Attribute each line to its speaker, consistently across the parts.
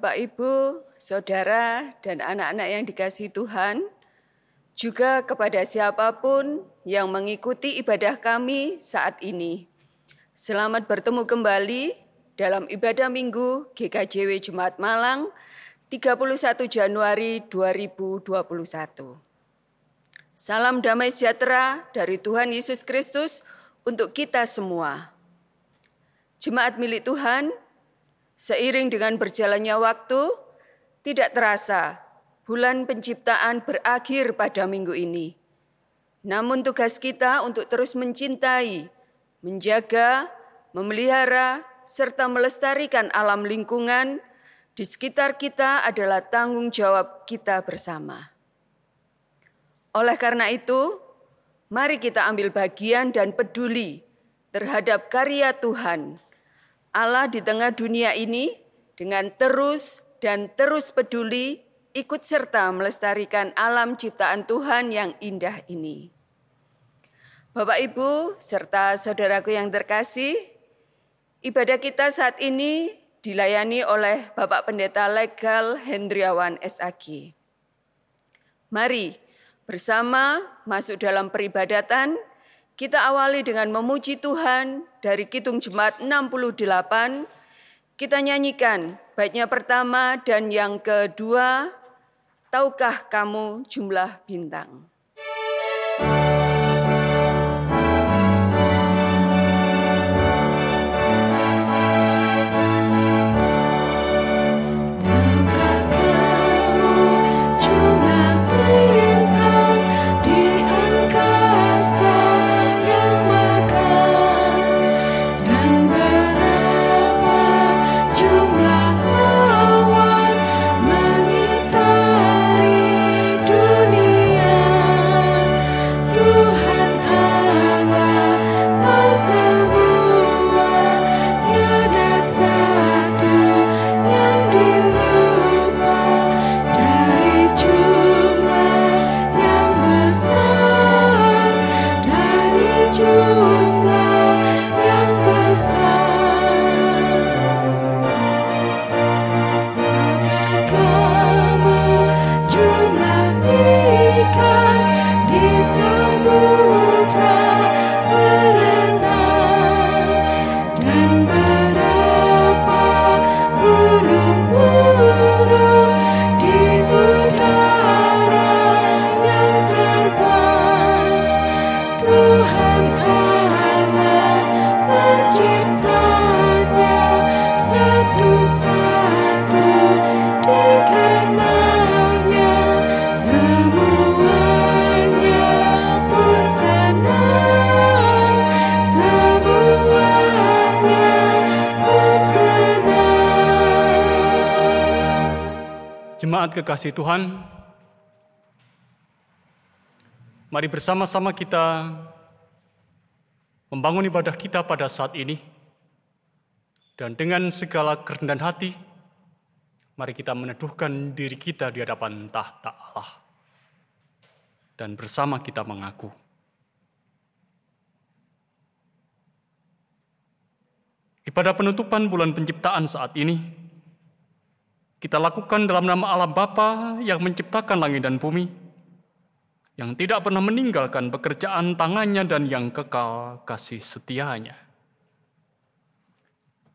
Speaker 1: Bapak, Ibu, saudara, dan anak-anak yang dikasih Tuhan, juga kepada siapa pun yang mengikuti ibadah kami saat ini. Selamat bertemu kembali dalam ibadah Minggu GKJW Jumat Malang 31 Januari 2021. Salam damai sejahtera dari Tuhan Yesus Kristus untuk kita semua. Jemaat milik Tuhan, seiring dengan berjalannya waktu, tidak terasa bulan penciptaan berakhir pada minggu ini. Namun tugas kita untuk terus mencintai, menjaga, memelihara, serta melestarikan alam lingkungan di sekitar kita adalah tanggung jawab kita bersama. Oleh karena itu, mari kita ambil bagian dan peduli terhadap karya Tuhan Allah di tengah dunia ini dengan terus dan terus peduli ikut serta melestarikan alam ciptaan Tuhan yang indah ini. Bapak Ibu serta saudaraku yang terkasih, ibadah kita saat ini dilayani oleh Bapak Pendeta Legal Hendriawan SAG. Mari bersama masuk dalam peribadatan kita awali dengan memuji Tuhan dari Kitung Jemaat 68. Kita nyanyikan baitnya pertama dan yang kedua, Tahukah kamu jumlah bintang?
Speaker 2: Kekasih Tuhan, mari bersama-sama kita membangun ibadah kita pada saat ini. Dan dengan segala kerendahan hati, mari kita meneduhkan diri kita di hadapan tahta Allah. Dan bersama kita mengaku. Ibadah penutupan bulan penciptaan saat ini kita lakukan dalam nama Allah Bapa yang menciptakan langit dan bumi, yang tidak pernah meninggalkan pekerjaan tangannya dan yang kekal kasih setianya.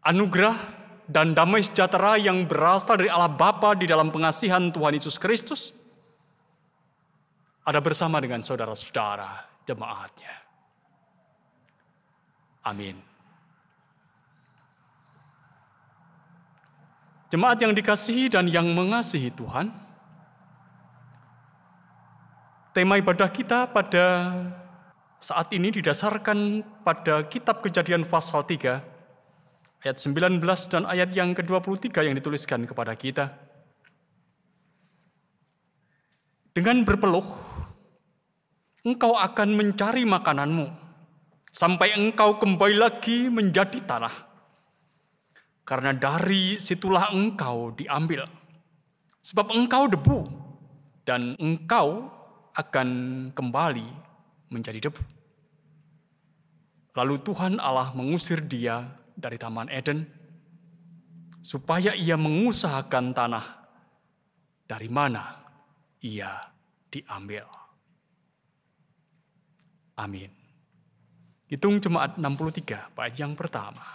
Speaker 2: Anugerah dan damai sejahtera yang berasal dari Allah Bapa di dalam pengasihan Tuhan Yesus Kristus ada bersama dengan saudara-saudara jemaatnya. Amin. Jemaat yang dikasihi dan yang mengasihi Tuhan, tema ibadah kita pada saat ini didasarkan pada kitab kejadian pasal 3, ayat 19 dan ayat yang ke-23 yang dituliskan kepada kita. Dengan berpeluh, engkau akan mencari makananmu, sampai engkau kembali lagi menjadi tanah karena dari situlah engkau diambil. Sebab engkau debu dan engkau akan kembali menjadi debu. Lalu Tuhan Allah mengusir dia dari Taman Eden supaya ia mengusahakan tanah dari mana ia diambil. Amin. Hitung jemaat 63, bait yang pertama.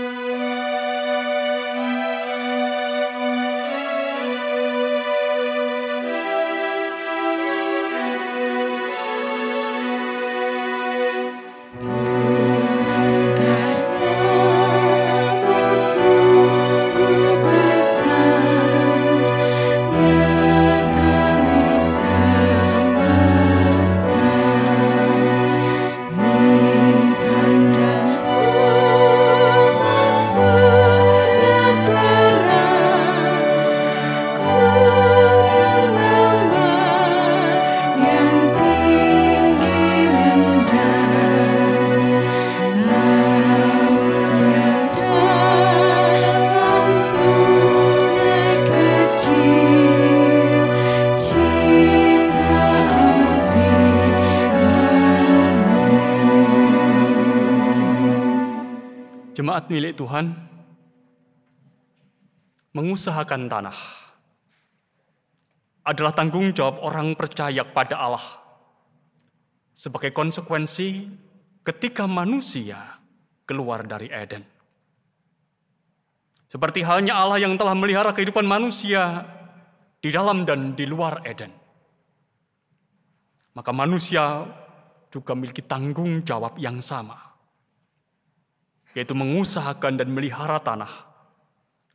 Speaker 2: milik Tuhan mengusahakan tanah adalah tanggung jawab orang percaya pada Allah sebagai konsekuensi ketika manusia keluar dari Eden. Seperti halnya Allah yang telah melihara kehidupan manusia di dalam dan di luar Eden. Maka manusia juga memiliki tanggung jawab yang sama yaitu mengusahakan dan melihara tanah,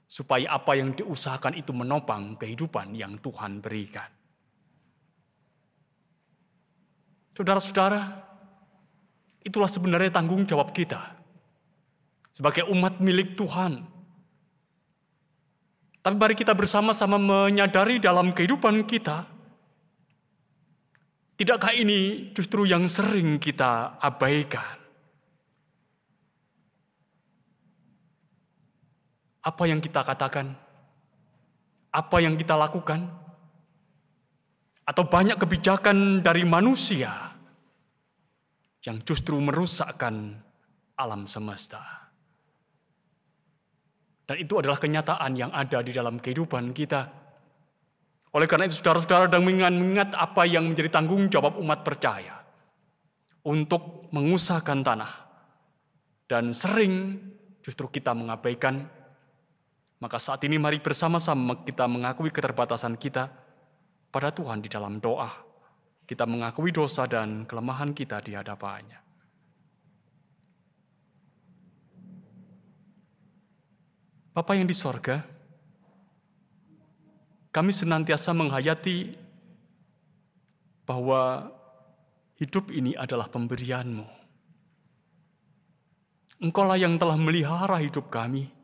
Speaker 2: supaya apa yang diusahakan itu menopang kehidupan yang Tuhan berikan. Saudara-saudara, itulah sebenarnya tanggung jawab kita sebagai umat milik Tuhan. Tapi mari kita bersama-sama menyadari dalam kehidupan kita, tidakkah ini justru yang sering kita abaikan? Apa yang kita katakan, apa yang kita lakukan, atau banyak kebijakan dari manusia yang justru merusakkan alam semesta. Dan itu adalah kenyataan yang ada di dalam kehidupan kita. Oleh karena itu saudara-saudara dan mengingat apa yang menjadi tanggung jawab umat percaya untuk mengusahakan tanah. Dan sering justru kita mengabaikan maka saat ini mari bersama-sama kita mengakui keterbatasan kita pada Tuhan di dalam doa. Kita mengakui dosa dan kelemahan kita di hadapannya. Bapa yang di sorga, kami senantiasa menghayati bahwa hidup ini adalah pemberianmu. Engkaulah yang telah melihara hidup kami.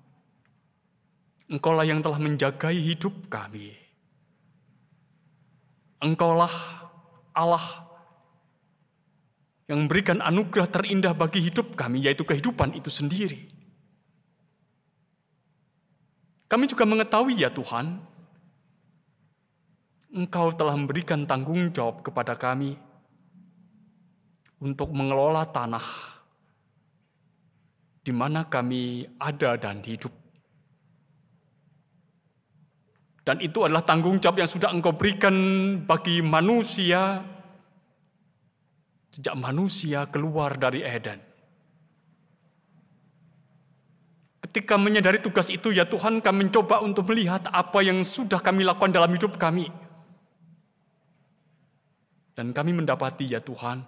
Speaker 2: Engkaulah yang telah menjagai hidup kami. Engkaulah Allah yang memberikan anugerah terindah bagi hidup kami, yaitu kehidupan itu sendiri. Kami juga mengetahui ya Tuhan, Engkau telah memberikan tanggung jawab kepada kami untuk mengelola tanah di mana kami ada dan hidup. Dan itu adalah tanggung jawab yang sudah engkau berikan bagi manusia sejak manusia keluar dari Eden. Ketika menyadari tugas itu ya Tuhan kami mencoba untuk melihat apa yang sudah kami lakukan dalam hidup kami. Dan kami mendapati ya Tuhan,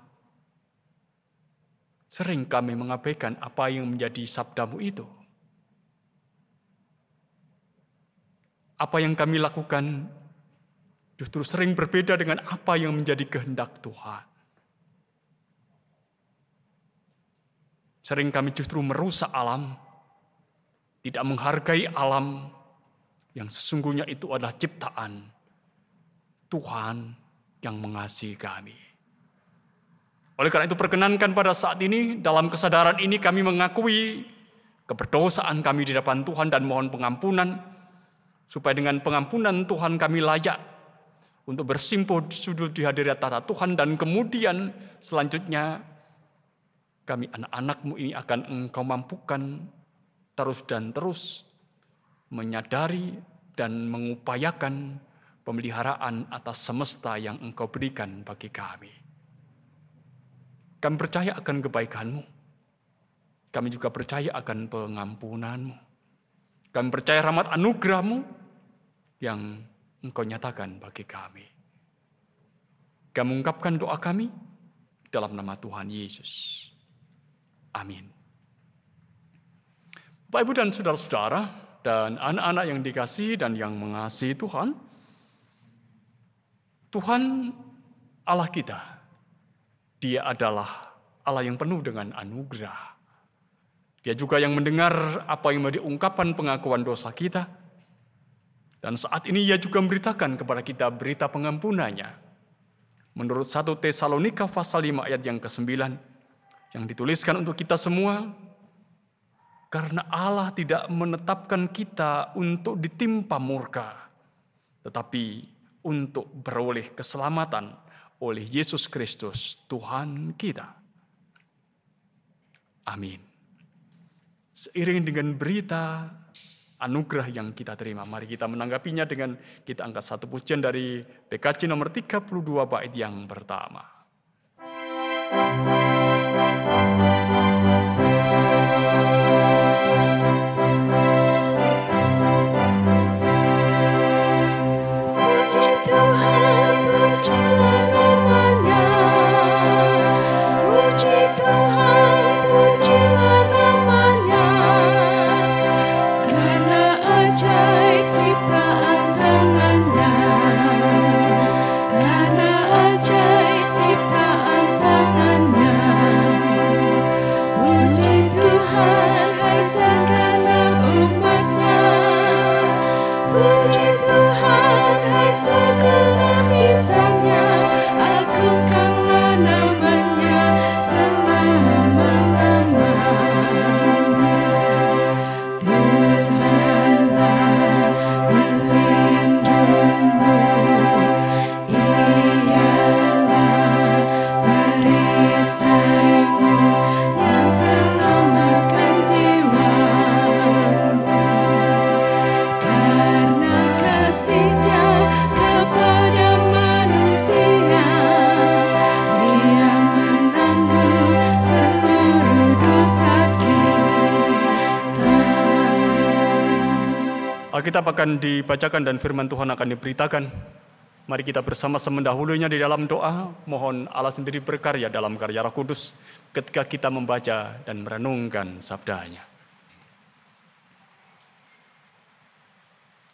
Speaker 2: sering kami mengabaikan apa yang menjadi sabdamu itu. Apa yang kami lakukan justru sering berbeda dengan apa yang menjadi kehendak Tuhan. Sering kami justru merusak alam, tidak menghargai alam yang sesungguhnya itu adalah ciptaan Tuhan yang mengasihi kami. Oleh karena itu perkenankan pada saat ini dalam kesadaran ini kami mengakui keberdosaan kami di depan Tuhan dan mohon pengampunan supaya dengan pengampunan Tuhan kami layak untuk bersimpuh sudut di hadirat tata Tuhan dan kemudian selanjutnya kami anak-anakmu ini akan engkau mampukan terus dan terus menyadari dan mengupayakan pemeliharaan atas semesta yang Engkau berikan bagi kami. Kami percaya akan kebaikan-Mu. Kami juga percaya akan pengampunan-Mu. Kami percaya rahmat anugerah-Mu yang Engkau nyatakan bagi kami. Kami mengungkapkan doa kami dalam nama Tuhan Yesus. Amin. Bapak Ibu dan saudara-saudara dan anak-anak yang dikasih dan yang mengasihi Tuhan, Tuhan Allah kita, Dia adalah Allah yang penuh dengan anugerah. Dia juga yang mendengar apa yang menjadi ungkapan pengakuan dosa kita. Dan saat ini ia juga memberitakan kepada kita berita pengampunannya. Menurut 1 Tesalonika pasal 5 ayat yang ke-9 yang dituliskan untuk kita semua, karena Allah tidak menetapkan kita untuk ditimpa murka, tetapi untuk beroleh keselamatan oleh Yesus Kristus, Tuhan kita. Amin. Seiring dengan berita anugerah yang kita terima, mari kita menanggapinya dengan kita angkat satu pujian dari PKC nomor 32 bait yang pertama. Alkitab akan dibacakan dan firman Tuhan akan diberitakan. Mari kita bersama-sama mendahulunya di dalam doa. Mohon Allah sendiri berkarya dalam karya Roh Kudus ketika kita membaca dan merenungkan sabdanya.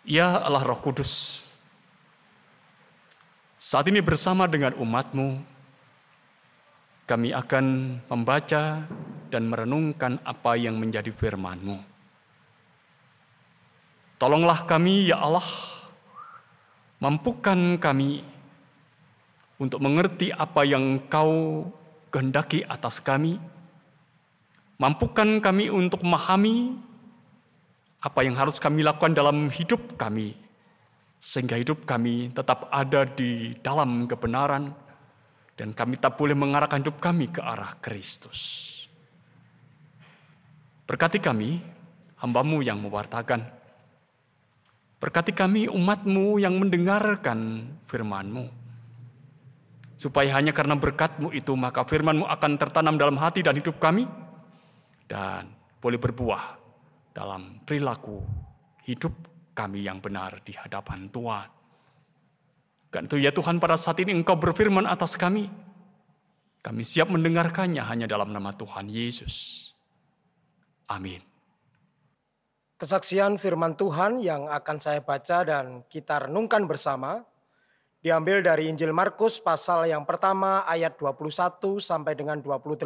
Speaker 2: Ya Allah Roh Kudus, saat ini bersama dengan umatmu, kami akan membaca dan merenungkan apa yang menjadi firman-Mu. Tolonglah kami ya Allah, mampukan kami untuk mengerti apa yang Kau kehendaki atas kami. Mampukan kami untuk memahami apa yang harus kami lakukan dalam hidup kami, sehingga hidup kami tetap ada di dalam kebenaran, dan kami tak boleh mengarahkan hidup kami ke arah Kristus. Berkati kami, hambamu yang mewartakan, Berkati kami umatmu yang mendengarkan firmanmu. Supaya hanya karena berkatmu itu maka firmanmu akan tertanam dalam hati dan hidup kami. Dan boleh berbuah dalam perilaku hidup kami yang benar di hadapan Tuhan. Kan itu ya Tuhan pada saat ini engkau berfirman atas kami. Kami siap mendengarkannya hanya dalam nama Tuhan Yesus. Amin.
Speaker 3: Kesaksian firman Tuhan yang akan saya baca dan kita renungkan bersama diambil dari Injil Markus pasal yang pertama ayat 21 sampai dengan 28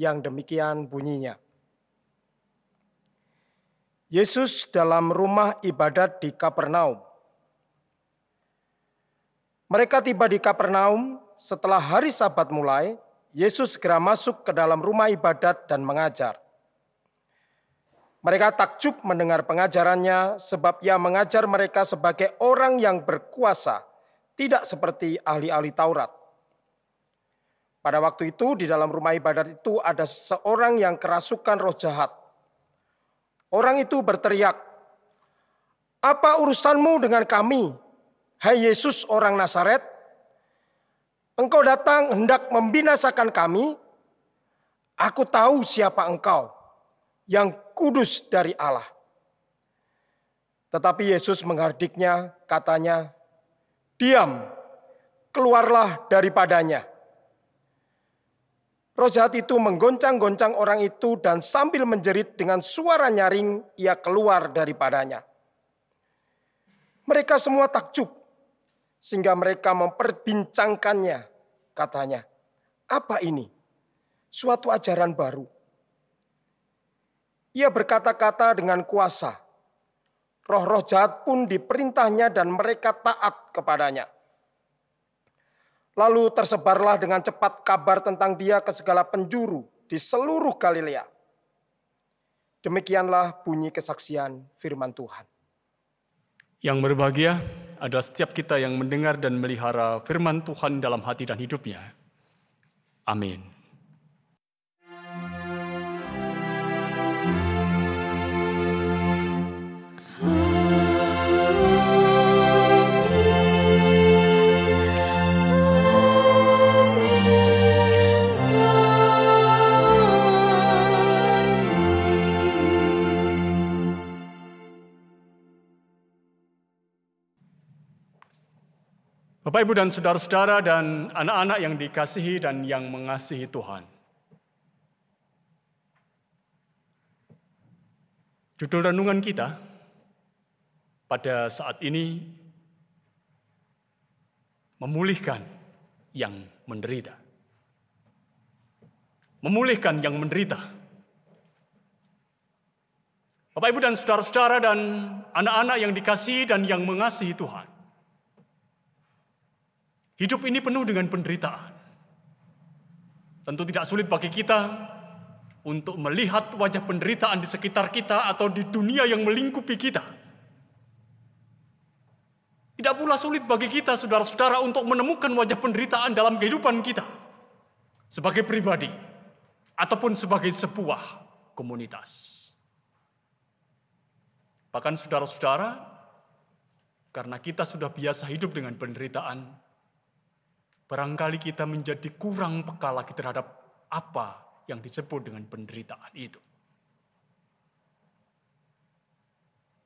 Speaker 3: yang demikian bunyinya. Yesus dalam rumah ibadat di Kapernaum. Mereka tiba di Kapernaum setelah hari Sabat mulai, Yesus segera masuk ke dalam rumah ibadat dan mengajar. Mereka takjub mendengar pengajarannya sebab ia mengajar mereka sebagai orang yang berkuasa, tidak seperti ahli-ahli Taurat. Pada waktu itu di dalam rumah ibadat itu ada seorang yang kerasukan roh jahat. Orang itu berteriak, "Apa urusanmu dengan kami, hai Yesus orang Nazaret? Engkau datang hendak membinasakan kami? Aku tahu siapa engkau, yang kudus dari Allah." Tetapi Yesus menghardiknya, katanya, "Diam, keluarlah daripadanya." Roh jahat itu menggoncang-goncang orang itu dan sambil menjerit dengan suara nyaring ia keluar daripadanya. Mereka semua takjub sehingga mereka memperbincangkannya. Katanya, apa ini? Suatu ajaran baru. Ia berkata-kata dengan kuasa. Roh-roh jahat pun diperintahnya dan mereka taat kepadanya. Lalu tersebarlah dengan cepat kabar tentang dia ke segala penjuru di seluruh Galilea. Demikianlah bunyi kesaksian firman Tuhan.
Speaker 2: Yang berbahagia adalah setiap kita yang mendengar dan melihara firman Tuhan dalam hati dan hidupnya. Amin. Bapak, Ibu, dan saudara-saudara, dan anak-anak yang dikasihi dan yang mengasihi Tuhan. Judul renungan kita pada saat ini memulihkan yang menderita. Memulihkan yang menderita. Bapak, Ibu, dan saudara-saudara, dan anak-anak yang dikasihi dan yang mengasihi Tuhan. Hidup ini penuh dengan penderitaan. Tentu tidak sulit bagi kita untuk melihat wajah penderitaan di sekitar kita atau di dunia yang melingkupi kita. Tidak pula sulit bagi kita, saudara-saudara, untuk menemukan wajah penderitaan dalam kehidupan kita sebagai pribadi ataupun sebagai sebuah komunitas. Bahkan, saudara-saudara, karena kita sudah biasa hidup dengan penderitaan, Barangkali kita menjadi kurang peka lagi terhadap apa yang disebut dengan penderitaan itu.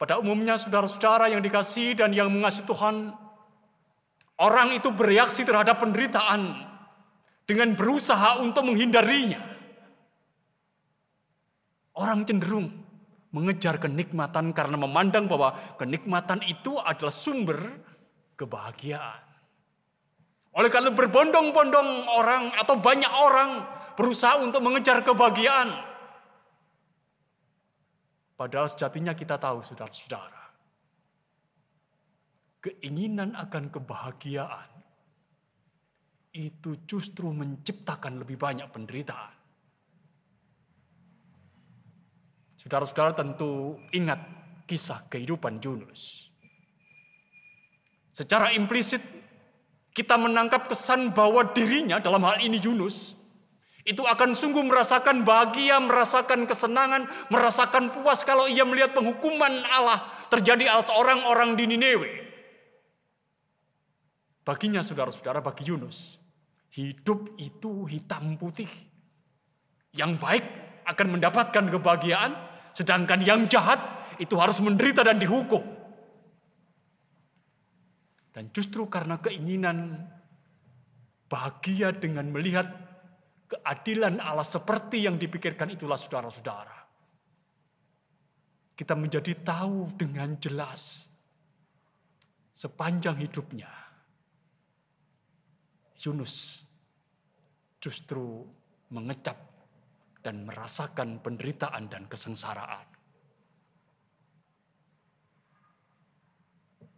Speaker 2: Pada umumnya saudara-saudara yang dikasih dan yang mengasihi Tuhan, orang itu bereaksi terhadap penderitaan dengan berusaha untuk menghindarinya. Orang cenderung mengejar kenikmatan karena memandang bahwa kenikmatan itu adalah sumber kebahagiaan. Oleh karena berbondong-bondong orang atau banyak orang berusaha untuk mengejar kebahagiaan. Padahal sejatinya kita tahu saudara-saudara. Keinginan akan kebahagiaan itu justru menciptakan lebih banyak penderitaan. Saudara-saudara tentu ingat kisah kehidupan Yunus. Secara implisit kita menangkap kesan bahwa dirinya dalam hal ini Yunus itu akan sungguh merasakan bahagia, merasakan kesenangan, merasakan puas kalau ia melihat penghukuman Allah terjadi atas orang-orang di Nineveh. Baginya saudara-saudara, bagi Yunus, hidup itu hitam putih. Yang baik akan mendapatkan kebahagiaan, sedangkan yang jahat itu harus menderita dan dihukum. Dan justru karena keinginan bahagia dengan melihat keadilan Allah seperti yang dipikirkan itulah saudara-saudara. Kita menjadi tahu dengan jelas sepanjang hidupnya. Yunus justru mengecap dan merasakan penderitaan dan kesengsaraan.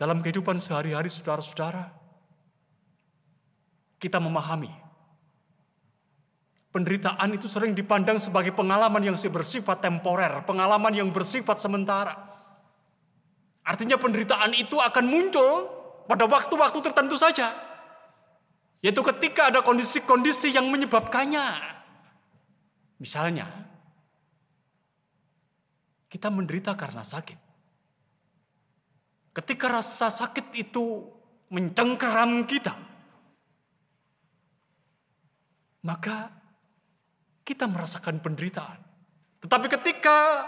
Speaker 2: Dalam kehidupan sehari-hari saudara-saudara, kita memahami penderitaan itu sering dipandang sebagai pengalaman yang bersifat temporer, pengalaman yang bersifat sementara. Artinya penderitaan itu akan muncul pada waktu-waktu tertentu saja. Yaitu ketika ada kondisi-kondisi yang menyebabkannya. Misalnya, kita menderita karena sakit. Ketika rasa sakit itu mencengkeram kita, maka kita merasakan penderitaan. Tetapi ketika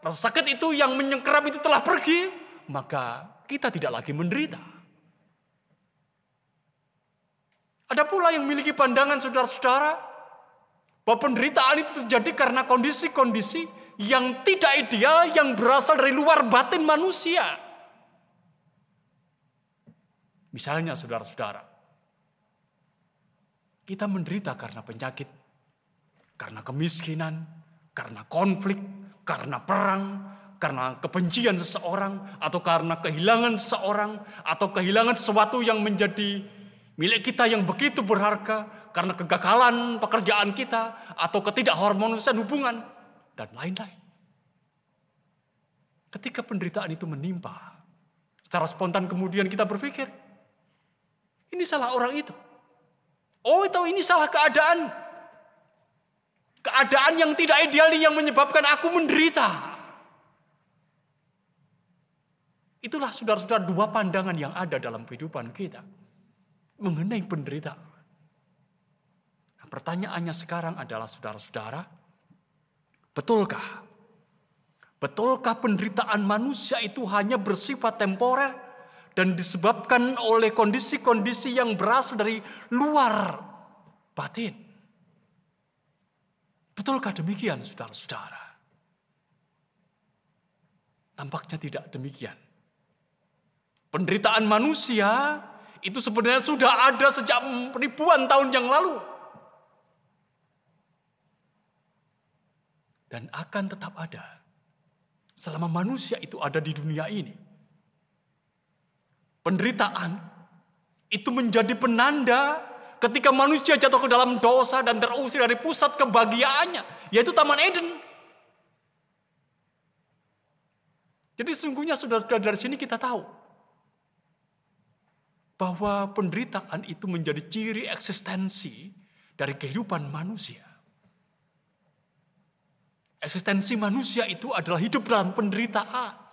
Speaker 2: rasa sakit itu yang menyengkeram itu telah pergi, maka kita tidak lagi menderita. Ada pula yang memiliki pandangan saudara-saudara bahwa penderitaan itu terjadi karena kondisi-kondisi yang tidak ideal yang berasal dari luar batin manusia. Misalnya saudara-saudara, kita menderita karena penyakit, karena kemiskinan, karena konflik, karena perang, karena kebencian seseorang, atau karena kehilangan seseorang, atau kehilangan sesuatu yang menjadi milik kita yang begitu berharga karena kegagalan pekerjaan kita atau ketidakhormonisian hubungan dan lain-lain. Ketika penderitaan itu menimpa, secara spontan kemudian kita berpikir, ini salah orang itu. Oh, itu ini salah keadaan. Keadaan yang tidak ideal yang menyebabkan aku menderita. Itulah saudara-saudara dua pandangan yang ada dalam kehidupan kita mengenai penderitaan. Nah, pertanyaannya sekarang adalah saudara-saudara, betulkah? Betulkah penderitaan manusia itu hanya bersifat temporer dan disebabkan oleh kondisi-kondisi yang berasal dari luar batin? Betulkah demikian saudara-saudara? Tampaknya tidak demikian. Penderitaan manusia itu sebenarnya sudah ada sejak ribuan tahun yang lalu. Dan akan tetap ada selama manusia itu ada di dunia ini. Penderitaan itu menjadi penanda ketika manusia jatuh ke dalam dosa dan terusir dari pusat kebahagiaannya, yaitu Taman Eden. Jadi sungguhnya sudah dari sini kita tahu bahwa penderitaan itu menjadi ciri eksistensi dari kehidupan manusia. Eksistensi manusia itu adalah hidup dalam penderitaan.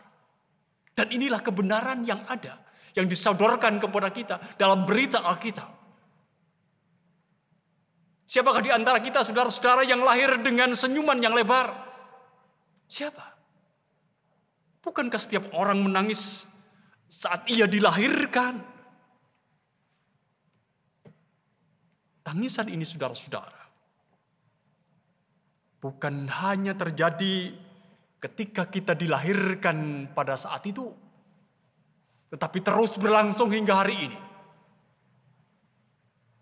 Speaker 2: Dan inilah kebenaran yang ada, yang disodorkan kepada kita dalam berita Alkitab. Siapakah di antara kita saudara-saudara yang lahir dengan senyuman yang lebar? Siapa? Bukankah setiap orang menangis saat ia dilahirkan? Tangisan ini saudara-saudara, bukan hanya terjadi ketika kita dilahirkan pada saat itu, tetapi terus berlangsung hingga hari ini.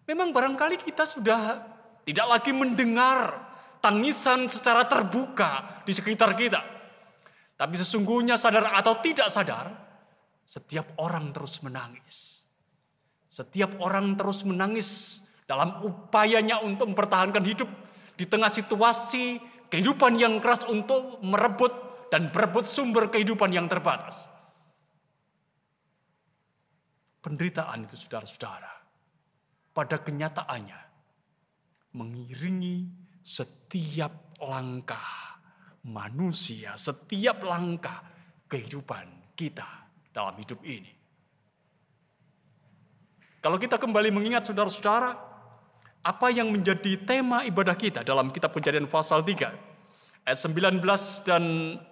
Speaker 2: Memang barangkali kita sudah tidak lagi mendengar tangisan secara terbuka di sekitar kita. Tapi sesungguhnya sadar atau tidak sadar, setiap orang terus menangis. Setiap orang terus menangis dalam upayanya untuk mempertahankan hidup di tengah situasi kehidupan yang keras untuk merebut dan berebut sumber kehidupan yang terbatas. Penderitaan itu saudara-saudara, pada kenyataannya mengiringi setiap langkah manusia, setiap langkah kehidupan kita dalam hidup ini. Kalau kita kembali mengingat saudara-saudara, apa yang menjadi tema ibadah kita dalam kitab kejadian pasal 3. Ayat 19 dan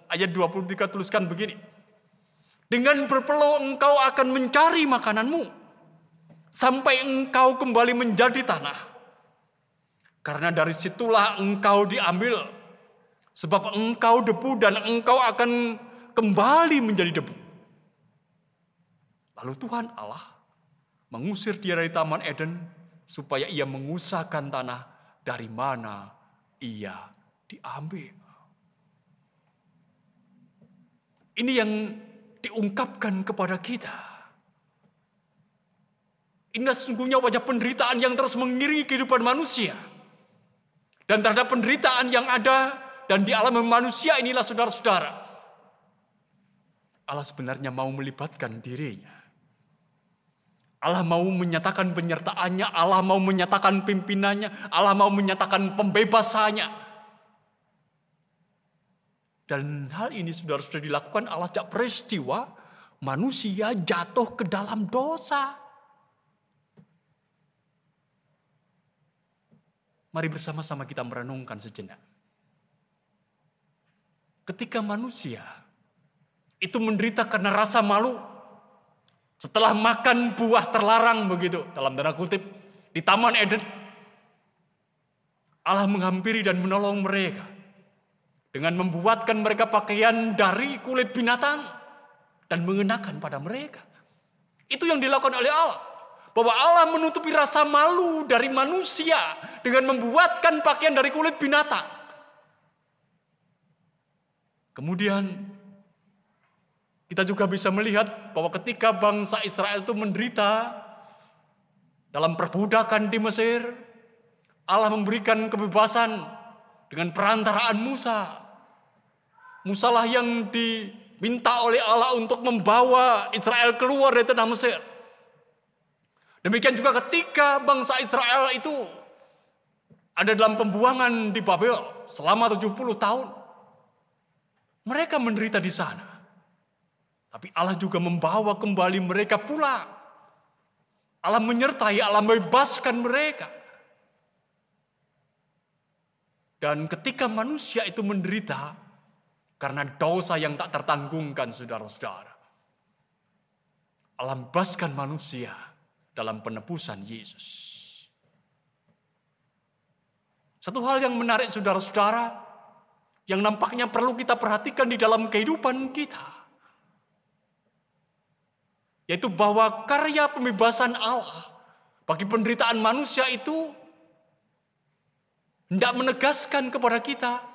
Speaker 2: ayat 23 tuliskan begini. Dengan berpeluh engkau akan mencari makananmu. Sampai engkau kembali menjadi tanah. Karena dari situlah engkau diambil. Sebab engkau debu dan engkau akan kembali menjadi debu. Lalu Tuhan Allah mengusir dia dari Taman Eden supaya ia mengusahakan tanah dari mana ia diambil. Ini yang diungkapkan kepada kita. Inilah sesungguhnya wajah penderitaan yang terus mengiringi kehidupan manusia. Dan terhadap penderitaan yang ada dan dialami manusia inilah saudara-saudara. Allah sebenarnya mau melibatkan dirinya Allah mau menyatakan penyertaannya, Allah mau menyatakan pimpinannya, Allah mau menyatakan pembebasannya. Dan hal ini sudah sudah dilakukan Allah peristiwa manusia jatuh ke dalam dosa. Mari bersama-sama kita merenungkan sejenak. Ketika manusia itu menderita karena rasa malu, setelah makan buah terlarang begitu, dalam tanda kutip, di Taman Eden, Allah menghampiri dan menolong mereka dengan membuatkan mereka pakaian dari kulit binatang dan mengenakan pada mereka. Itu yang dilakukan oleh Allah bahwa Allah menutupi rasa malu dari manusia dengan membuatkan pakaian dari kulit binatang. Kemudian kita juga bisa melihat bahwa ketika bangsa Israel itu menderita dalam perbudakan di Mesir, Allah memberikan kebebasan dengan perantaraan Musa. Musa lah yang diminta oleh Allah untuk membawa Israel keluar dari tanah Mesir. Demikian juga ketika bangsa Israel itu ada dalam pembuangan di Babel selama 70 tahun. Mereka menderita di sana. Tapi Allah juga membawa kembali mereka pulang. Allah menyertai, Allah membebaskan mereka. Dan ketika manusia itu menderita karena dosa yang tak tertanggungkan saudara-saudara. Allah membebaskan manusia dalam penebusan Yesus. Satu hal yang menarik saudara-saudara, yang nampaknya perlu kita perhatikan di dalam kehidupan kita. Yaitu bahwa karya pembebasan Allah bagi penderitaan manusia itu hendak menegaskan kepada kita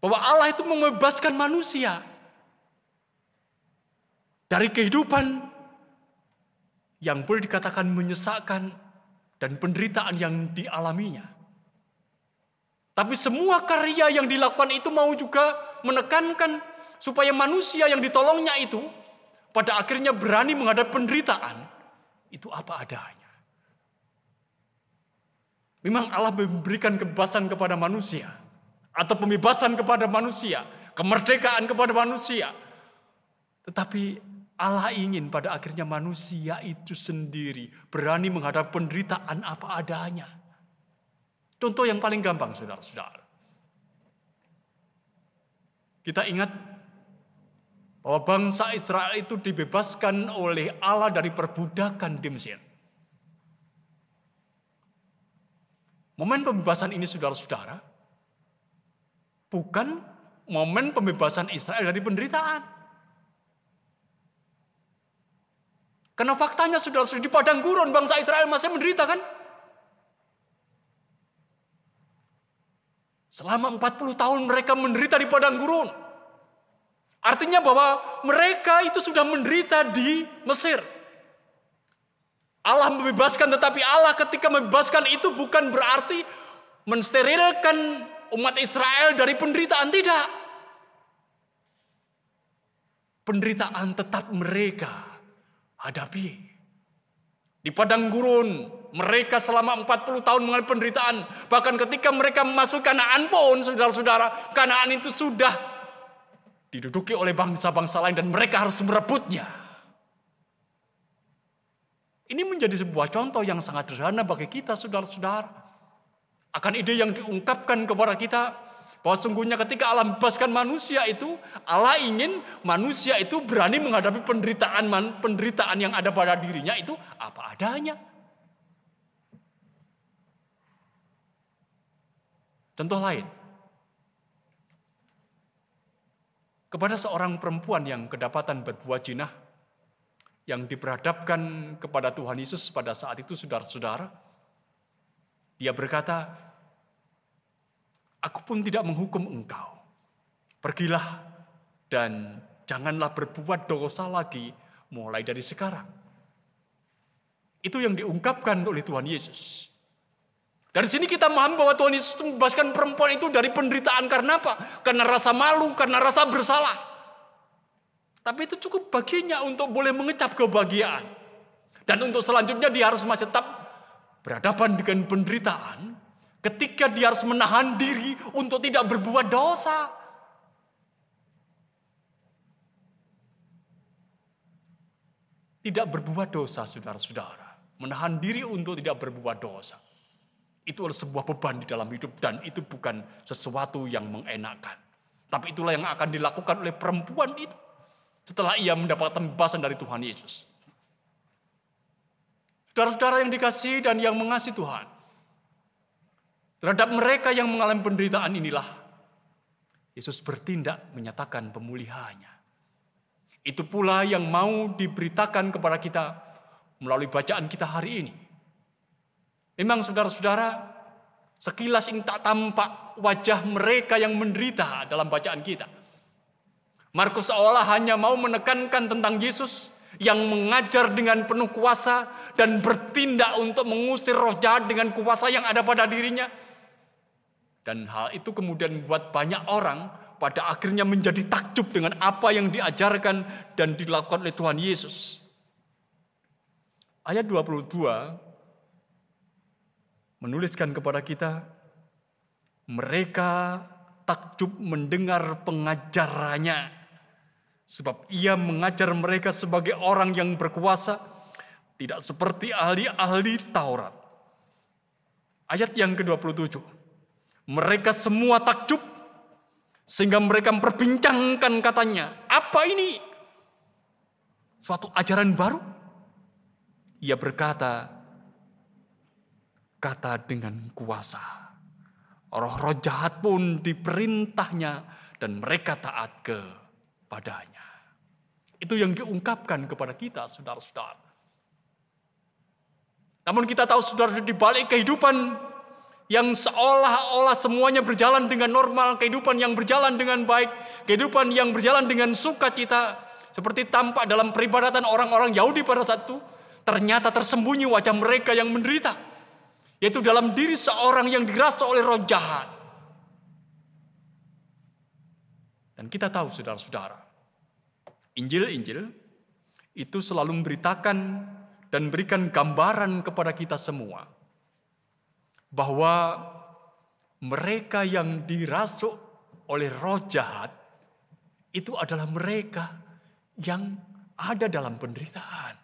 Speaker 2: bahwa Allah itu membebaskan manusia dari kehidupan yang boleh dikatakan menyesakkan dan penderitaan yang dialaminya. Tapi semua karya yang dilakukan itu mau juga menekankan supaya manusia yang ditolongnya itu pada akhirnya berani menghadapi penderitaan itu apa adanya. Memang Allah memberikan kebebasan kepada manusia atau pembebasan kepada manusia, kemerdekaan kepada manusia. Tetapi Allah ingin pada akhirnya manusia itu sendiri berani menghadapi penderitaan apa adanya. Contoh yang paling gampang saudara-saudara. Kita ingat bahwa bangsa Israel itu dibebaskan oleh Allah dari perbudakan di Mesir. Momen pembebasan ini saudara-saudara bukan momen pembebasan Israel dari penderitaan. Karena faktanya sudah sudah di padang gurun bangsa Israel masih menderita kan? Selama 40 tahun mereka menderita di padang gurun. Artinya bahwa mereka itu sudah menderita di Mesir. Allah membebaskan tetapi Allah ketika membebaskan itu bukan berarti mensterilkan umat Israel dari penderitaan tidak. Penderitaan tetap mereka hadapi. Di padang gurun, mereka selama 40 tahun mengalami penderitaan. Bahkan ketika mereka masuk Kanaan pun, saudara-saudara, Kanaan itu sudah diduduki oleh bangsa-bangsa lain dan mereka harus merebutnya. Ini menjadi sebuah contoh yang sangat sederhana bagi kita, saudara-saudara. Akan ide yang diungkapkan kepada kita bahwa sungguhnya ketika Allah membebaskan manusia itu, Allah ingin manusia itu berani menghadapi penderitaan penderitaan yang ada pada dirinya itu apa adanya. Contoh lain. Kepada seorang perempuan yang kedapatan berbuat jinah, yang diperhadapkan kepada Tuhan Yesus pada saat itu saudara-saudara, dia berkata, Aku pun tidak menghukum engkau. Pergilah dan janganlah berbuat dosa lagi mulai dari sekarang. Itu yang diungkapkan oleh Tuhan Yesus. Dari sini kita memahami bahwa Tuhan Yesus membebaskan perempuan itu dari penderitaan karena apa? Karena rasa malu, karena rasa bersalah. Tapi itu cukup baginya untuk boleh mengecap kebahagiaan. Dan untuk selanjutnya dia harus masih tetap berhadapan dengan penderitaan ketika dia harus menahan diri untuk tidak berbuat dosa. Tidak berbuat dosa, saudara-saudara. Menahan diri untuk tidak berbuat dosa. Itu adalah sebuah beban di dalam hidup dan itu bukan sesuatu yang mengenakan. Tapi itulah yang akan dilakukan oleh perempuan itu. Setelah ia mendapatkan pembebasan dari Tuhan Yesus. Saudara-saudara yang dikasihi dan yang mengasihi Tuhan. Terhadap mereka yang mengalami penderitaan inilah Yesus bertindak menyatakan pemulihannya. Itu pula yang mau diberitakan kepada kita melalui bacaan kita hari ini. Memang saudara-saudara, sekilas ini tak tampak wajah mereka yang menderita dalam bacaan kita. Markus seolah hanya mau menekankan tentang Yesus yang mengajar dengan penuh kuasa dan bertindak untuk mengusir roh jahat dengan kuasa yang ada pada dirinya. Dan hal itu kemudian membuat banyak orang pada akhirnya menjadi takjub dengan apa yang diajarkan dan dilakukan oleh Tuhan Yesus. Ayat 22 menuliskan kepada kita, mereka takjub mendengar pengajarannya, sebab ia mengajar mereka sebagai orang yang berkuasa, tidak seperti ahli-ahli Taurat. Ayat yang ke-27, mereka semua takjub sehingga mereka memperbincangkan katanya, apa ini? Suatu ajaran baru? Ia berkata, kata dengan kuasa. Roh-roh jahat pun diperintahnya dan mereka taat kepadanya. Itu yang diungkapkan kepada kita, saudara-saudara. Namun kita tahu saudara di balik kehidupan yang seolah-olah semuanya berjalan dengan normal, kehidupan yang berjalan dengan baik, kehidupan yang berjalan dengan sukacita, seperti tampak dalam peribadatan orang-orang Yahudi pada saat itu, ternyata tersembunyi wajah mereka yang menderita, yaitu dalam diri seorang yang dirasa oleh roh jahat. Dan kita tahu saudara-saudara, Injil-Injil itu selalu memberitakan dan berikan gambaran kepada kita semua bahwa mereka yang dirasuk oleh roh jahat itu adalah mereka yang ada dalam penderitaan.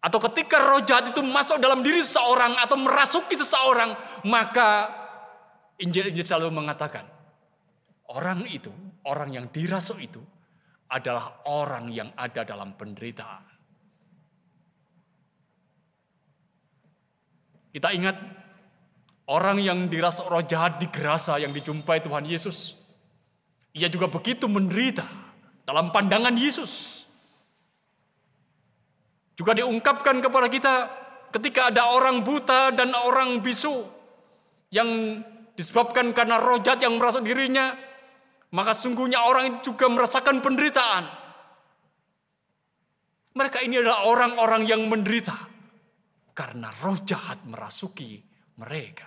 Speaker 2: Atau ketika roh jahat itu masuk dalam diri seseorang atau merasuki seseorang, maka Injil-Injil selalu mengatakan, orang itu, orang yang dirasuk itu adalah orang yang ada dalam penderitaan. Kita ingat orang yang dirasa roh jahat di gerasa yang dijumpai Tuhan Yesus. Ia juga begitu menderita dalam pandangan Yesus. Juga diungkapkan kepada kita ketika ada orang buta dan orang bisu yang disebabkan karena roh jahat yang merasuk dirinya, maka sungguhnya orang itu juga merasakan penderitaan. Mereka ini adalah orang-orang yang menderita karena roh jahat merasuki mereka.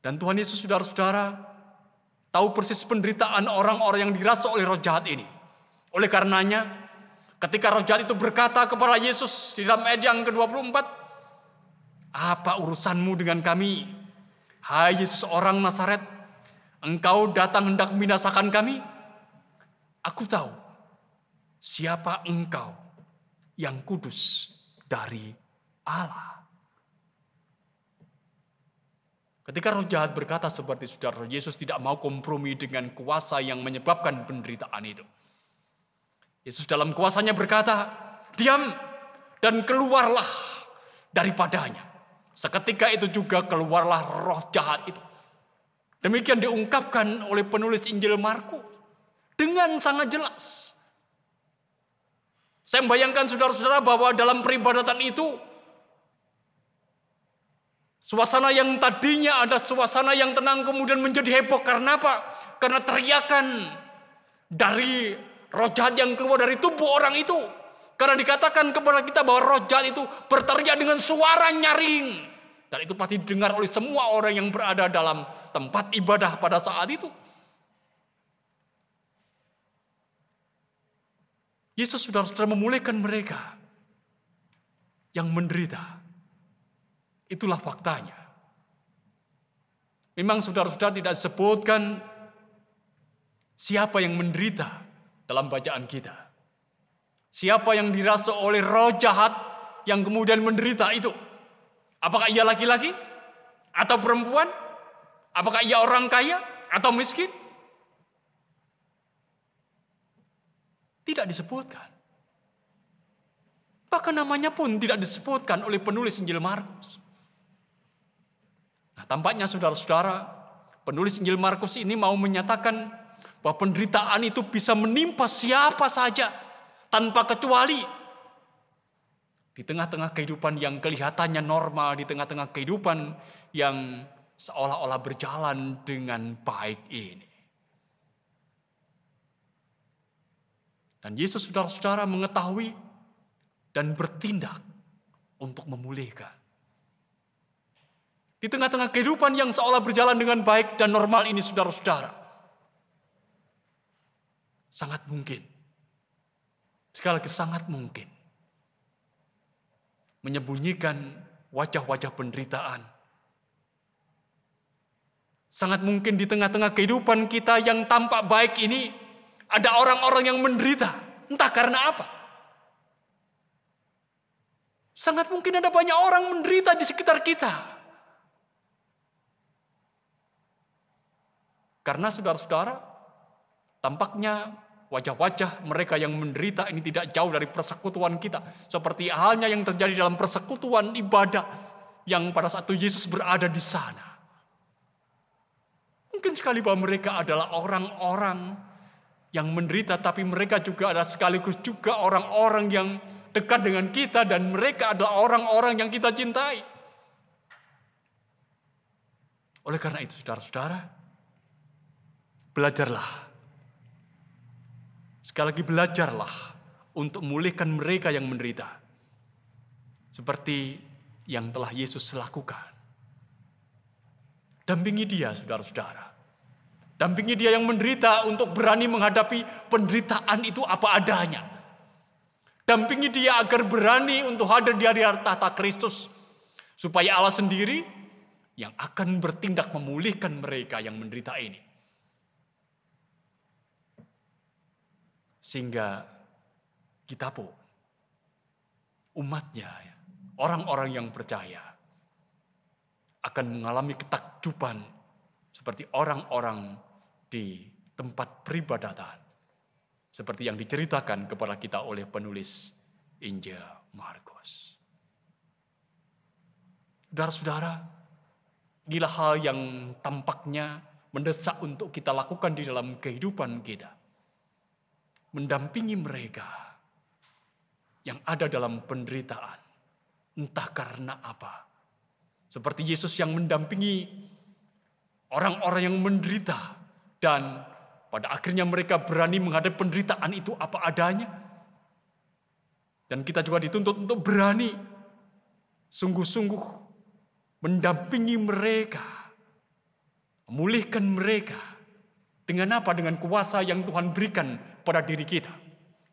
Speaker 2: Dan Tuhan Yesus saudara-saudara tahu persis penderitaan orang-orang yang dirasa oleh roh jahat ini. Oleh karenanya ketika roh jahat itu berkata kepada Yesus di dalam ayat yang ke-24, apa urusanmu dengan kami? Hai Yesus orang Nazaret, engkau datang hendak membinasakan kami? Aku tahu siapa engkau yang kudus dari Allah. Ketika roh jahat berkata seperti saudara Yesus tidak mau kompromi dengan kuasa yang menyebabkan penderitaan itu. Yesus dalam kuasanya berkata, diam dan keluarlah daripadanya. Seketika itu juga keluarlah roh jahat itu. Demikian diungkapkan oleh penulis Injil Markus dengan sangat jelas. Saya membayangkan saudara-saudara bahwa dalam peribadatan itu suasana yang tadinya ada suasana yang tenang kemudian menjadi heboh karena apa? Karena teriakan dari roh jahat yang keluar dari tubuh orang itu. Karena dikatakan kepada kita bahwa roh jahat itu berteriak dengan suara nyaring. Dan itu pasti didengar oleh semua orang yang berada dalam tempat ibadah pada saat itu. Yesus sudah sudah memulihkan mereka yang menderita. Itulah faktanya. Memang saudara-saudara tidak disebutkan siapa yang menderita dalam bacaan kita. Siapa yang dirasa oleh roh jahat yang kemudian menderita itu? Apakah ia laki-laki atau perempuan? Apakah ia orang kaya atau miskin? Tidak disebutkan. Bahkan namanya pun tidak disebutkan oleh penulis Injil Markus. Nah, tampaknya saudara-saudara, penulis Injil Markus ini mau menyatakan bahwa penderitaan itu bisa menimpa siapa saja tanpa kecuali. Di tengah-tengah kehidupan yang kelihatannya normal, di tengah-tengah kehidupan yang seolah-olah berjalan dengan baik ini. Dan Yesus saudara-saudara mengetahui dan bertindak untuk memulihkan. Di tengah-tengah kehidupan yang seolah berjalan dengan baik dan normal ini saudara-saudara. Sangat mungkin. Sekali lagi sangat mungkin. Menyembunyikan wajah-wajah penderitaan. Sangat mungkin di tengah-tengah kehidupan kita yang tampak baik ini ada orang-orang yang menderita. Entah karena apa. Sangat mungkin ada banyak orang menderita di sekitar kita. Karena saudara-saudara, Tampaknya wajah-wajah mereka yang menderita ini tidak jauh dari persekutuan kita. Seperti halnya yang terjadi dalam persekutuan ibadah yang pada saat itu Yesus berada di sana. Mungkin sekali bahwa mereka adalah orang-orang yang menderita, tapi mereka juga adalah sekaligus juga orang-orang yang dekat dengan kita dan mereka adalah orang-orang yang kita cintai. Oleh karena itu saudara-saudara, belajarlah Sekali lagi belajarlah untuk memulihkan mereka yang menderita. Seperti yang telah Yesus lakukan. Dampingi dia saudara-saudara. Dampingi dia yang menderita untuk berani menghadapi penderitaan itu apa adanya. Dampingi dia agar berani untuk hadir di hari tahta Kristus. Supaya Allah sendiri yang akan bertindak memulihkan mereka yang menderita ini. Sehingga kita pun, umatnya, orang-orang yang percaya, akan mengalami ketakjuban seperti orang-orang di tempat peribadatan. Seperti yang diceritakan kepada kita oleh penulis Injil Markus. Saudara-saudara, inilah hal yang tampaknya mendesak untuk kita lakukan di dalam kehidupan kita mendampingi mereka yang ada dalam penderitaan. Entah karena apa. Seperti Yesus yang mendampingi orang-orang yang menderita. Dan pada akhirnya mereka berani menghadapi penderitaan itu apa adanya. Dan kita juga dituntut untuk berani sungguh-sungguh mendampingi mereka. Memulihkan mereka. Dengan apa? Dengan kuasa yang Tuhan berikan pada diri kita.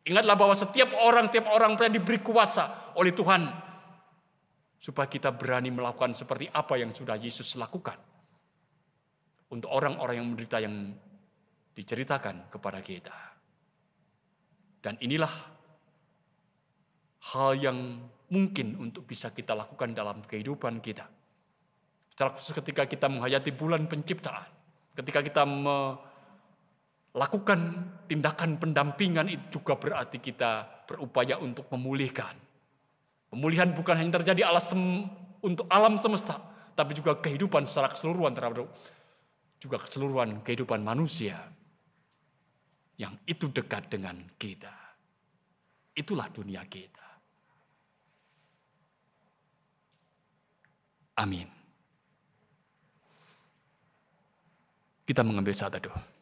Speaker 2: Ingatlah bahwa setiap orang, tiap orang pernah diberi kuasa oleh Tuhan. Supaya kita berani melakukan seperti apa yang sudah Yesus lakukan. Untuk orang-orang yang menderita yang diceritakan kepada kita. Dan inilah hal yang mungkin untuk bisa kita lakukan dalam kehidupan kita. Secara khusus ketika kita menghayati bulan penciptaan. Ketika kita lakukan tindakan pendampingan itu juga berarti kita berupaya untuk memulihkan. Pemulihan bukan hanya terjadi alas untuk alam semesta, tapi juga kehidupan secara keseluruhan terhadap juga keseluruhan kehidupan manusia yang itu dekat dengan kita. Itulah dunia kita. Amin. Kita mengambil saat teduh.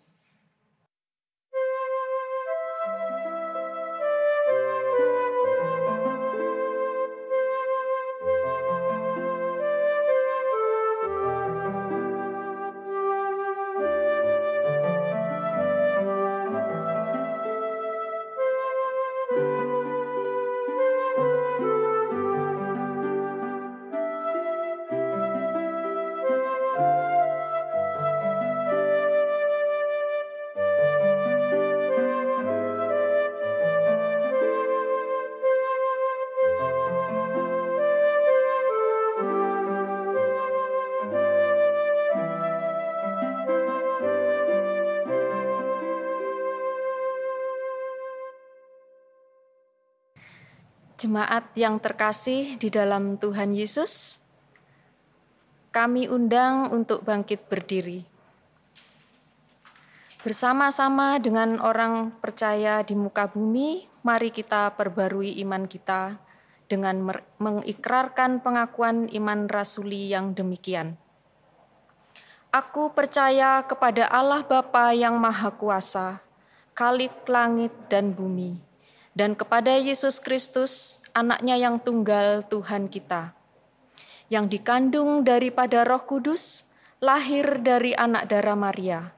Speaker 4: Jemaat yang terkasih di dalam Tuhan Yesus, kami undang untuk bangkit berdiri. Bersama-sama dengan orang percaya di muka bumi, mari kita perbarui iman kita dengan mengikrarkan pengakuan iman rasuli yang demikian. Aku percaya kepada Allah Bapa yang Maha Kuasa, Kalik langit dan bumi, dan kepada Yesus Kristus, anaknya yang tunggal Tuhan kita, yang dikandung daripada roh kudus, lahir dari anak darah Maria,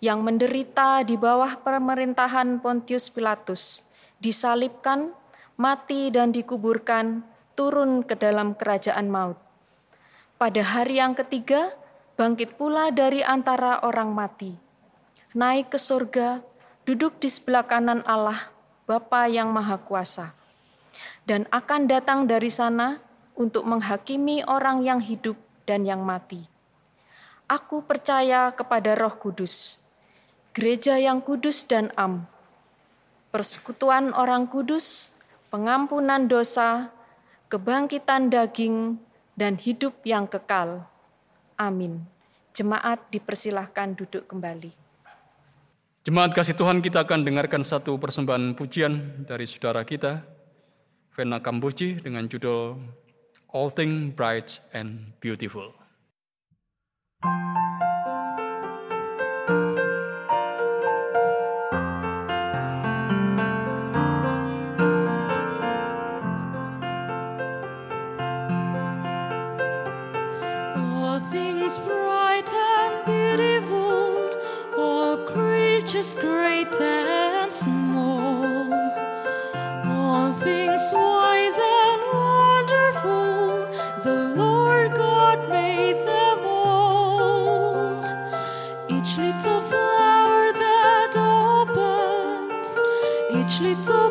Speaker 4: yang menderita di bawah pemerintahan Pontius Pilatus, disalibkan, mati dan dikuburkan, turun ke dalam kerajaan maut. Pada hari yang ketiga, bangkit pula dari antara orang mati, naik ke surga, duduk di sebelah kanan Allah, Bapa yang Maha Kuasa, dan akan datang dari sana untuk menghakimi orang yang hidup dan yang mati. Aku percaya kepada Roh Kudus, gereja yang kudus dan am, persekutuan orang kudus, pengampunan dosa, kebangkitan daging, dan hidup yang kekal. Amin. Jemaat dipersilahkan duduk kembali.
Speaker 2: Jemaat kasih Tuhan kita akan dengarkan satu persembahan pujian dari saudara kita, Vena Kambuci dengan judul All Things Bright and Beautiful.
Speaker 5: All just great and small. All things wise and wonderful, the Lord God made them all. Each little flower that opens, each little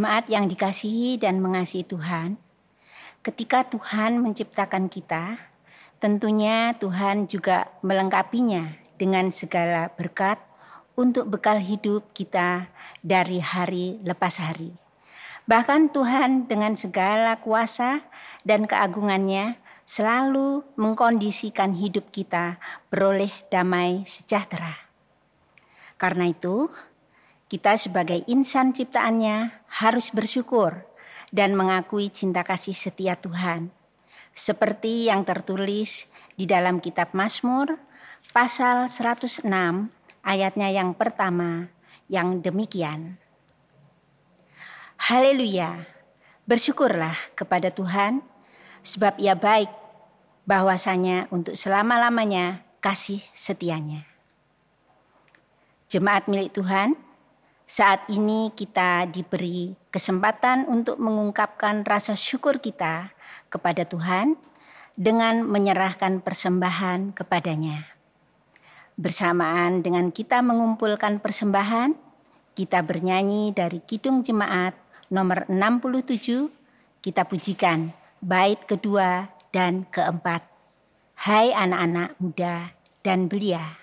Speaker 6: Jemaat yang dikasihi dan mengasihi Tuhan, ketika Tuhan menciptakan kita, tentunya Tuhan juga melengkapinya dengan segala berkat untuk bekal hidup kita dari hari lepas hari. Bahkan Tuhan dengan segala kuasa dan keagungannya selalu mengkondisikan hidup kita beroleh damai sejahtera. Karena itu, kita sebagai insan ciptaannya harus bersyukur dan mengakui cinta kasih setia Tuhan. Seperti yang tertulis di dalam kitab Mazmur pasal 106 ayatnya yang pertama yang demikian. Haleluya, bersyukurlah kepada Tuhan sebab ia baik bahwasanya untuk selama-lamanya kasih setianya. Jemaat milik Tuhan, saat ini kita diberi kesempatan untuk mengungkapkan rasa syukur kita kepada Tuhan dengan menyerahkan persembahan kepadanya. Bersamaan dengan kita mengumpulkan persembahan, kita bernyanyi dari Kidung Jemaat nomor 67, kita pujikan bait kedua dan keempat. Hai anak-anak muda dan belia.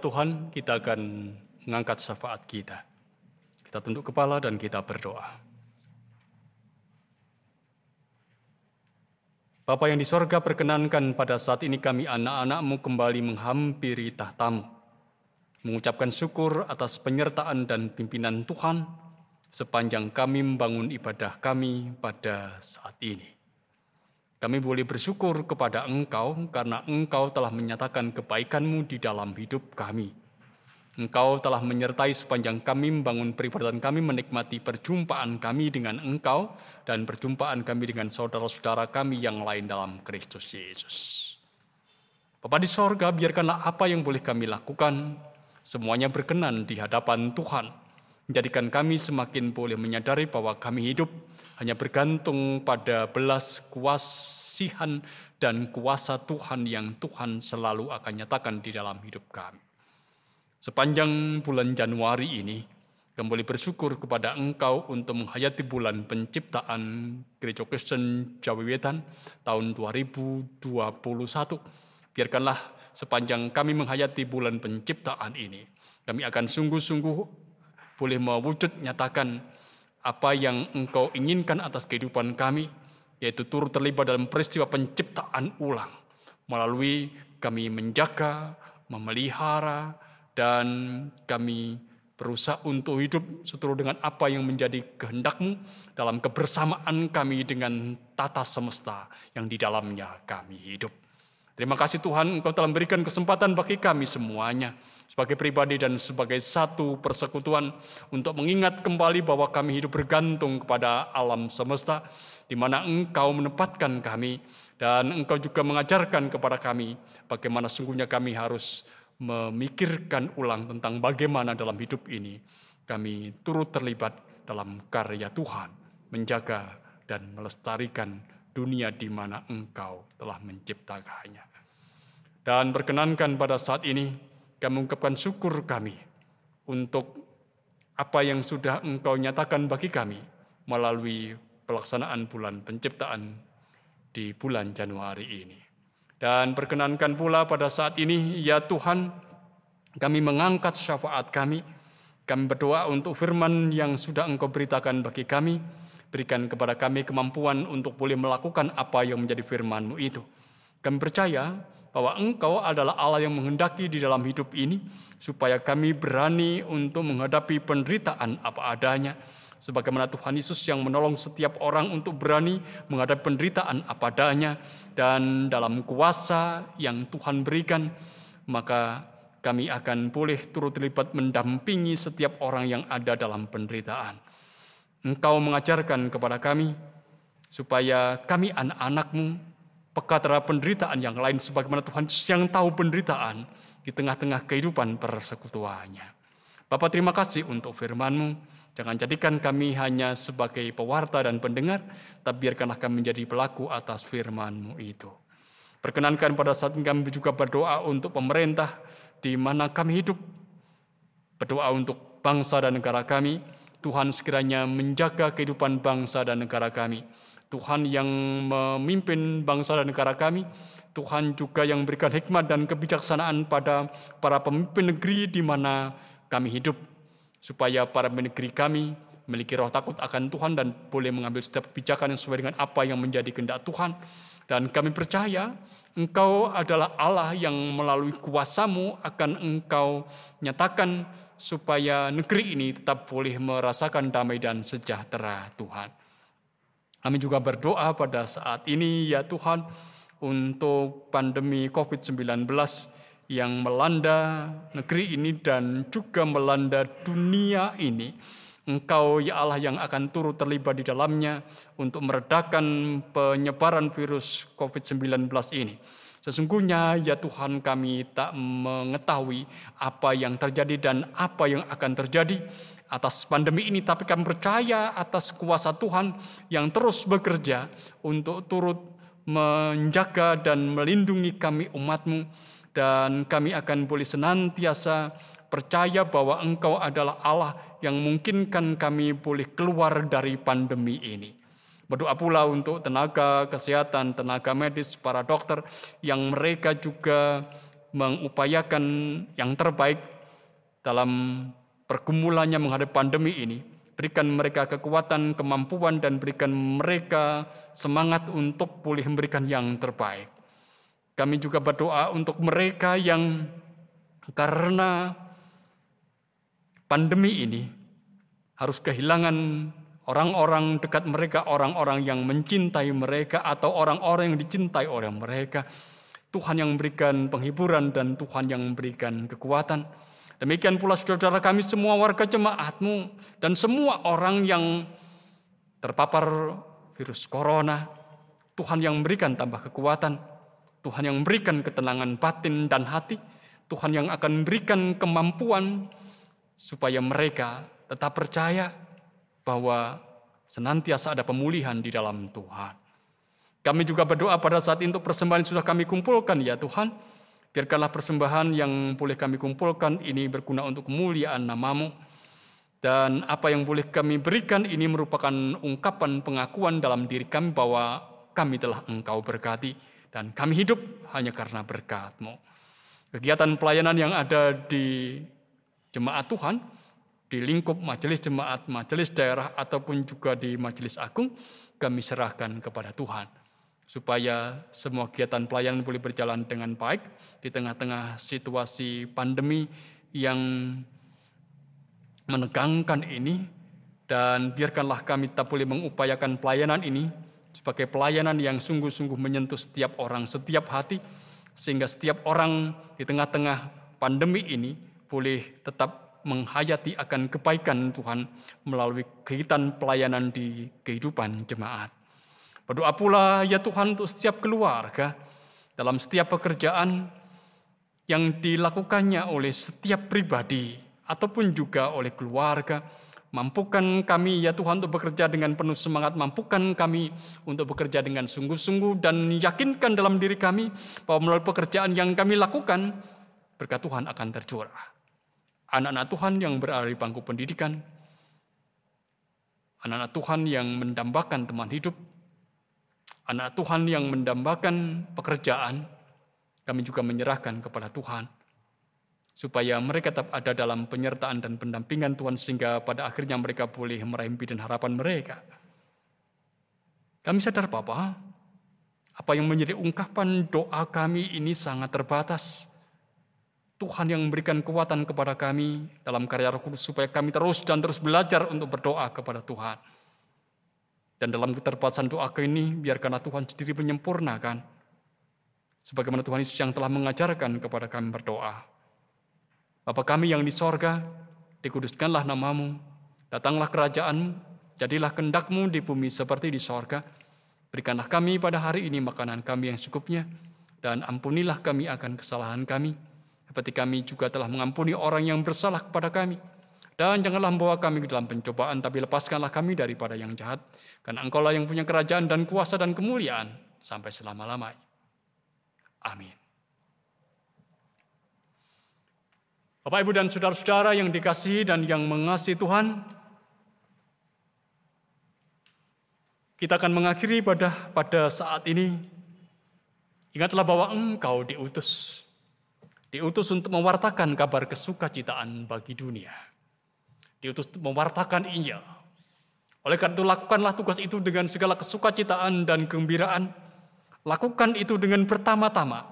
Speaker 5: Tuhan,
Speaker 2: kita akan mengangkat syafaat kita. Kita tunduk kepala dan kita berdoa. Bapa yang di sorga perkenankan pada saat ini kami anak-anakmu kembali menghampiri tahtamu. Mengucapkan syukur atas penyertaan dan pimpinan Tuhan sepanjang kami membangun ibadah kami pada saat ini. Kami boleh bersyukur kepada Engkau karena Engkau telah menyatakan kebaikan-Mu di dalam hidup kami. Engkau telah menyertai sepanjang kami membangun peribadatan kami menikmati perjumpaan kami dengan Engkau dan perjumpaan kami dengan saudara-saudara kami yang lain dalam Kristus Yesus. Bapa di sorga, biarkanlah apa yang boleh kami lakukan, semuanya berkenan di hadapan Tuhan. Menjadikan kami semakin boleh menyadari bahwa kami hidup hanya bergantung pada belas kuasihan dan kuasa Tuhan yang Tuhan selalu akan nyatakan di dalam hidup kami. Sepanjang bulan Januari ini, kami boleh bersyukur kepada Engkau untuk menghayati bulan penciptaan Gereja Kristen Jawa Wetan tahun 2021. Biarkanlah sepanjang kami menghayati bulan penciptaan ini, kami akan sungguh-sungguh boleh mewujud nyatakan apa yang Engkau inginkan atas kehidupan kami, yaitu turut terlibat dalam peristiwa penciptaan ulang, melalui kami menjaga, memelihara, dan kami berusaha untuk hidup seturut dengan apa yang menjadi kehendakmu dalam kebersamaan kami dengan tata semesta yang di dalamnya kami hidup. Terima kasih Tuhan, Engkau telah memberikan kesempatan bagi kami semuanya, sebagai pribadi dan sebagai satu persekutuan, untuk mengingat kembali bahwa kami hidup bergantung kepada alam semesta, di mana Engkau menempatkan kami, dan Engkau juga mengajarkan kepada kami bagaimana sungguhnya kami harus memikirkan ulang tentang bagaimana dalam hidup ini kami turut terlibat dalam karya Tuhan, menjaga dan melestarikan dunia di mana Engkau telah menciptakannya. Dan berkenankan pada saat ini kami mengucapkan syukur kami untuk apa yang sudah Engkau nyatakan bagi kami melalui pelaksanaan bulan penciptaan di bulan Januari ini. Dan perkenankan pula pada saat ini, ya Tuhan, kami mengangkat syafaat kami, kami berdoa untuk firman yang sudah Engkau beritakan bagi kami, berikan kepada kami kemampuan untuk boleh melakukan apa yang menjadi firman-Mu itu. Kami percaya bahwa Engkau adalah Allah yang menghendaki di dalam hidup ini, supaya kami berani untuk menghadapi penderitaan apa adanya, sebagaimana Tuhan Yesus yang menolong setiap orang untuk berani menghadapi penderitaan apa adanya dan dalam kuasa yang Tuhan berikan maka kami akan boleh turut terlibat mendampingi setiap orang yang ada dalam penderitaan. Engkau mengajarkan kepada kami supaya kami anak-anakmu peka terhadap penderitaan yang lain sebagaimana Tuhan yang tahu penderitaan di tengah-tengah kehidupan persekutuannya. Bapak terima kasih untuk firman-Mu. Jangan jadikan kami hanya sebagai pewarta dan pendengar, tapi biarkanlah kami menjadi pelaku atas firman-Mu itu. Perkenankan pada saat kami juga berdoa untuk pemerintah di mana kami hidup. Berdoa untuk bangsa dan negara kami. Tuhan sekiranya menjaga kehidupan bangsa dan negara kami. Tuhan yang memimpin bangsa dan negara kami. Tuhan juga yang memberikan hikmat dan kebijaksanaan pada para pemimpin negeri di mana kami hidup supaya para negeri kami memiliki roh takut akan Tuhan dan boleh mengambil setiap kebijakan yang sesuai dengan apa yang menjadi kehendak Tuhan. Dan kami percaya Engkau adalah Allah yang melalui kuasamu akan Engkau nyatakan supaya negeri ini tetap boleh merasakan damai dan sejahtera Tuhan. Kami juga berdoa pada saat ini ya Tuhan untuk pandemi COVID-19 yang melanda negeri ini dan juga melanda dunia ini. Engkau ya Allah yang akan turut terlibat di dalamnya untuk meredakan penyebaran virus COVID-19 ini. Sesungguhnya ya Tuhan kami tak mengetahui apa yang terjadi dan apa yang akan terjadi atas pandemi ini. Tapi kami percaya atas kuasa Tuhan yang terus bekerja untuk turut menjaga dan melindungi kami umatmu dan kami akan boleh senantiasa percaya bahwa Engkau adalah Allah yang memungkinkan kami boleh keluar dari pandemi ini. Berdoa pula untuk tenaga kesehatan, tenaga medis, para dokter yang mereka juga mengupayakan yang terbaik dalam pergumulannya menghadapi pandemi ini. Berikan mereka kekuatan, kemampuan, dan berikan mereka semangat untuk boleh memberikan yang terbaik. Kami juga berdoa untuk mereka yang karena pandemi ini harus kehilangan orang-orang dekat mereka, orang-orang yang mencintai mereka atau orang-orang yang dicintai oleh mereka. Tuhan yang memberikan penghiburan dan Tuhan yang memberikan kekuatan. Demikian pula saudara-saudara kami semua warga jemaatmu dan semua orang yang terpapar virus corona. Tuhan yang memberikan tambah kekuatan. Tuhan yang memberikan ketenangan batin dan hati, Tuhan yang akan memberikan kemampuan supaya mereka tetap percaya bahwa senantiasa ada pemulihan di dalam Tuhan. Kami juga berdoa pada saat itu persembahan yang sudah kami kumpulkan ya Tuhan. Biarkanlah persembahan yang boleh kami kumpulkan ini berguna untuk kemuliaan namamu. Dan apa yang boleh kami berikan ini merupakan ungkapan pengakuan dalam diri kami bahwa kami telah engkau berkati dan kami hidup hanya karena berkat-Mu. Kegiatan pelayanan yang ada di jemaat Tuhan, di lingkup majelis jemaat, majelis daerah, ataupun juga di majelis agung, kami serahkan kepada Tuhan. Supaya semua kegiatan pelayanan boleh berjalan dengan baik di tengah-tengah situasi pandemi yang menegangkan ini. Dan biarkanlah kami tak boleh mengupayakan pelayanan ini sebagai pelayanan yang sungguh-sungguh menyentuh setiap orang, setiap hati, sehingga setiap orang di tengah-tengah pandemi ini boleh tetap menghayati akan kebaikan Tuhan melalui kegiatan pelayanan di kehidupan jemaat. Berdoa pula ya Tuhan untuk setiap keluarga dalam setiap pekerjaan yang dilakukannya oleh setiap pribadi ataupun juga oleh keluarga Mampukan kami ya Tuhan untuk bekerja dengan penuh semangat. Mampukan kami untuk bekerja dengan sungguh-sungguh dan yakinkan dalam diri kami bahwa melalui pekerjaan yang kami lakukan, berkat Tuhan akan tercurah. Anak-anak Tuhan yang berada di bangku pendidikan, anak-anak Tuhan yang mendambakan teman hidup, anak Tuhan yang mendambakan pekerjaan, kami juga menyerahkan kepada Tuhan supaya mereka tetap ada dalam penyertaan dan pendampingan Tuhan sehingga pada akhirnya mereka boleh meraih mimpi dan harapan mereka. Kami sadar Bapak, apa yang menjadi ungkapan doa kami ini sangat terbatas. Tuhan yang memberikan kekuatan kepada kami dalam karya Roh Kudus supaya kami terus dan terus belajar untuk berdoa kepada Tuhan. Dan dalam keterbatasan doa ini, biarkanlah Tuhan sendiri menyempurnakan. Sebagaimana Tuhan Yesus yang telah mengajarkan kepada kami berdoa. Bapa kami yang di sorga, dikuduskanlah namamu, datanglah kerajaanmu, jadilah kendakmu di bumi seperti di sorga. Berikanlah kami pada hari ini makanan kami yang cukupnya, dan ampunilah kami akan kesalahan kami, seperti kami juga telah mengampuni orang yang bersalah kepada kami. Dan janganlah membawa kami ke dalam pencobaan, tapi lepaskanlah kami daripada yang jahat. Karena engkaulah yang punya kerajaan dan kuasa dan kemuliaan sampai selama-lamanya. Amin. Bapak, Ibu, dan saudara-saudara yang dikasihi dan yang mengasihi Tuhan, kita akan mengakhiri pada pada saat ini. Ingatlah bahwa engkau diutus. Diutus untuk mewartakan kabar kesukacitaan bagi dunia. Diutus untuk mewartakan Injil. Oleh karena itu lakukanlah tugas itu dengan segala kesukacitaan dan kegembiraan. Lakukan itu dengan pertama-tama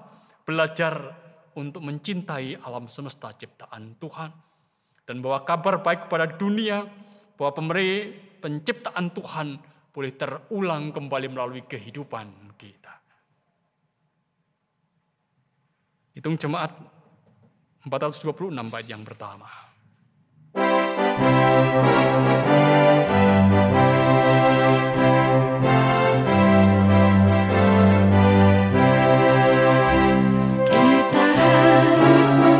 Speaker 2: belajar untuk mencintai alam semesta ciptaan Tuhan dan bawa kabar baik kepada dunia bahwa pemberi penciptaan Tuhan boleh terulang kembali melalui kehidupan kita. Hitung jemaat 426 bait yang pertama.
Speaker 5: Kita harus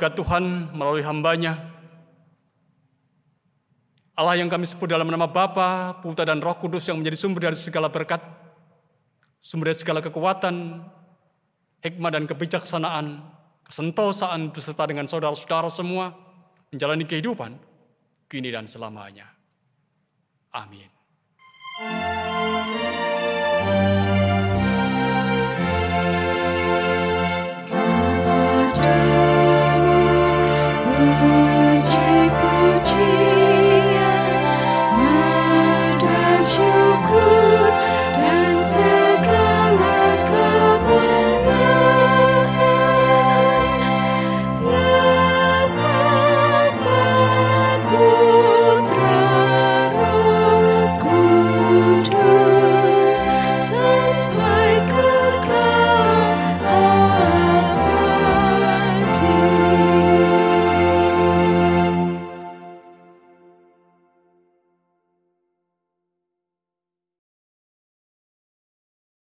Speaker 2: berkat Tuhan melalui hambanya. Allah yang kami sebut dalam nama Bapa, Putra dan Roh Kudus yang menjadi sumber dari segala berkat, sumber dari segala kekuatan, hikmah dan kebijaksanaan, kesentosaan beserta dengan saudara-saudara semua, menjalani kehidupan kini dan selamanya. Amin.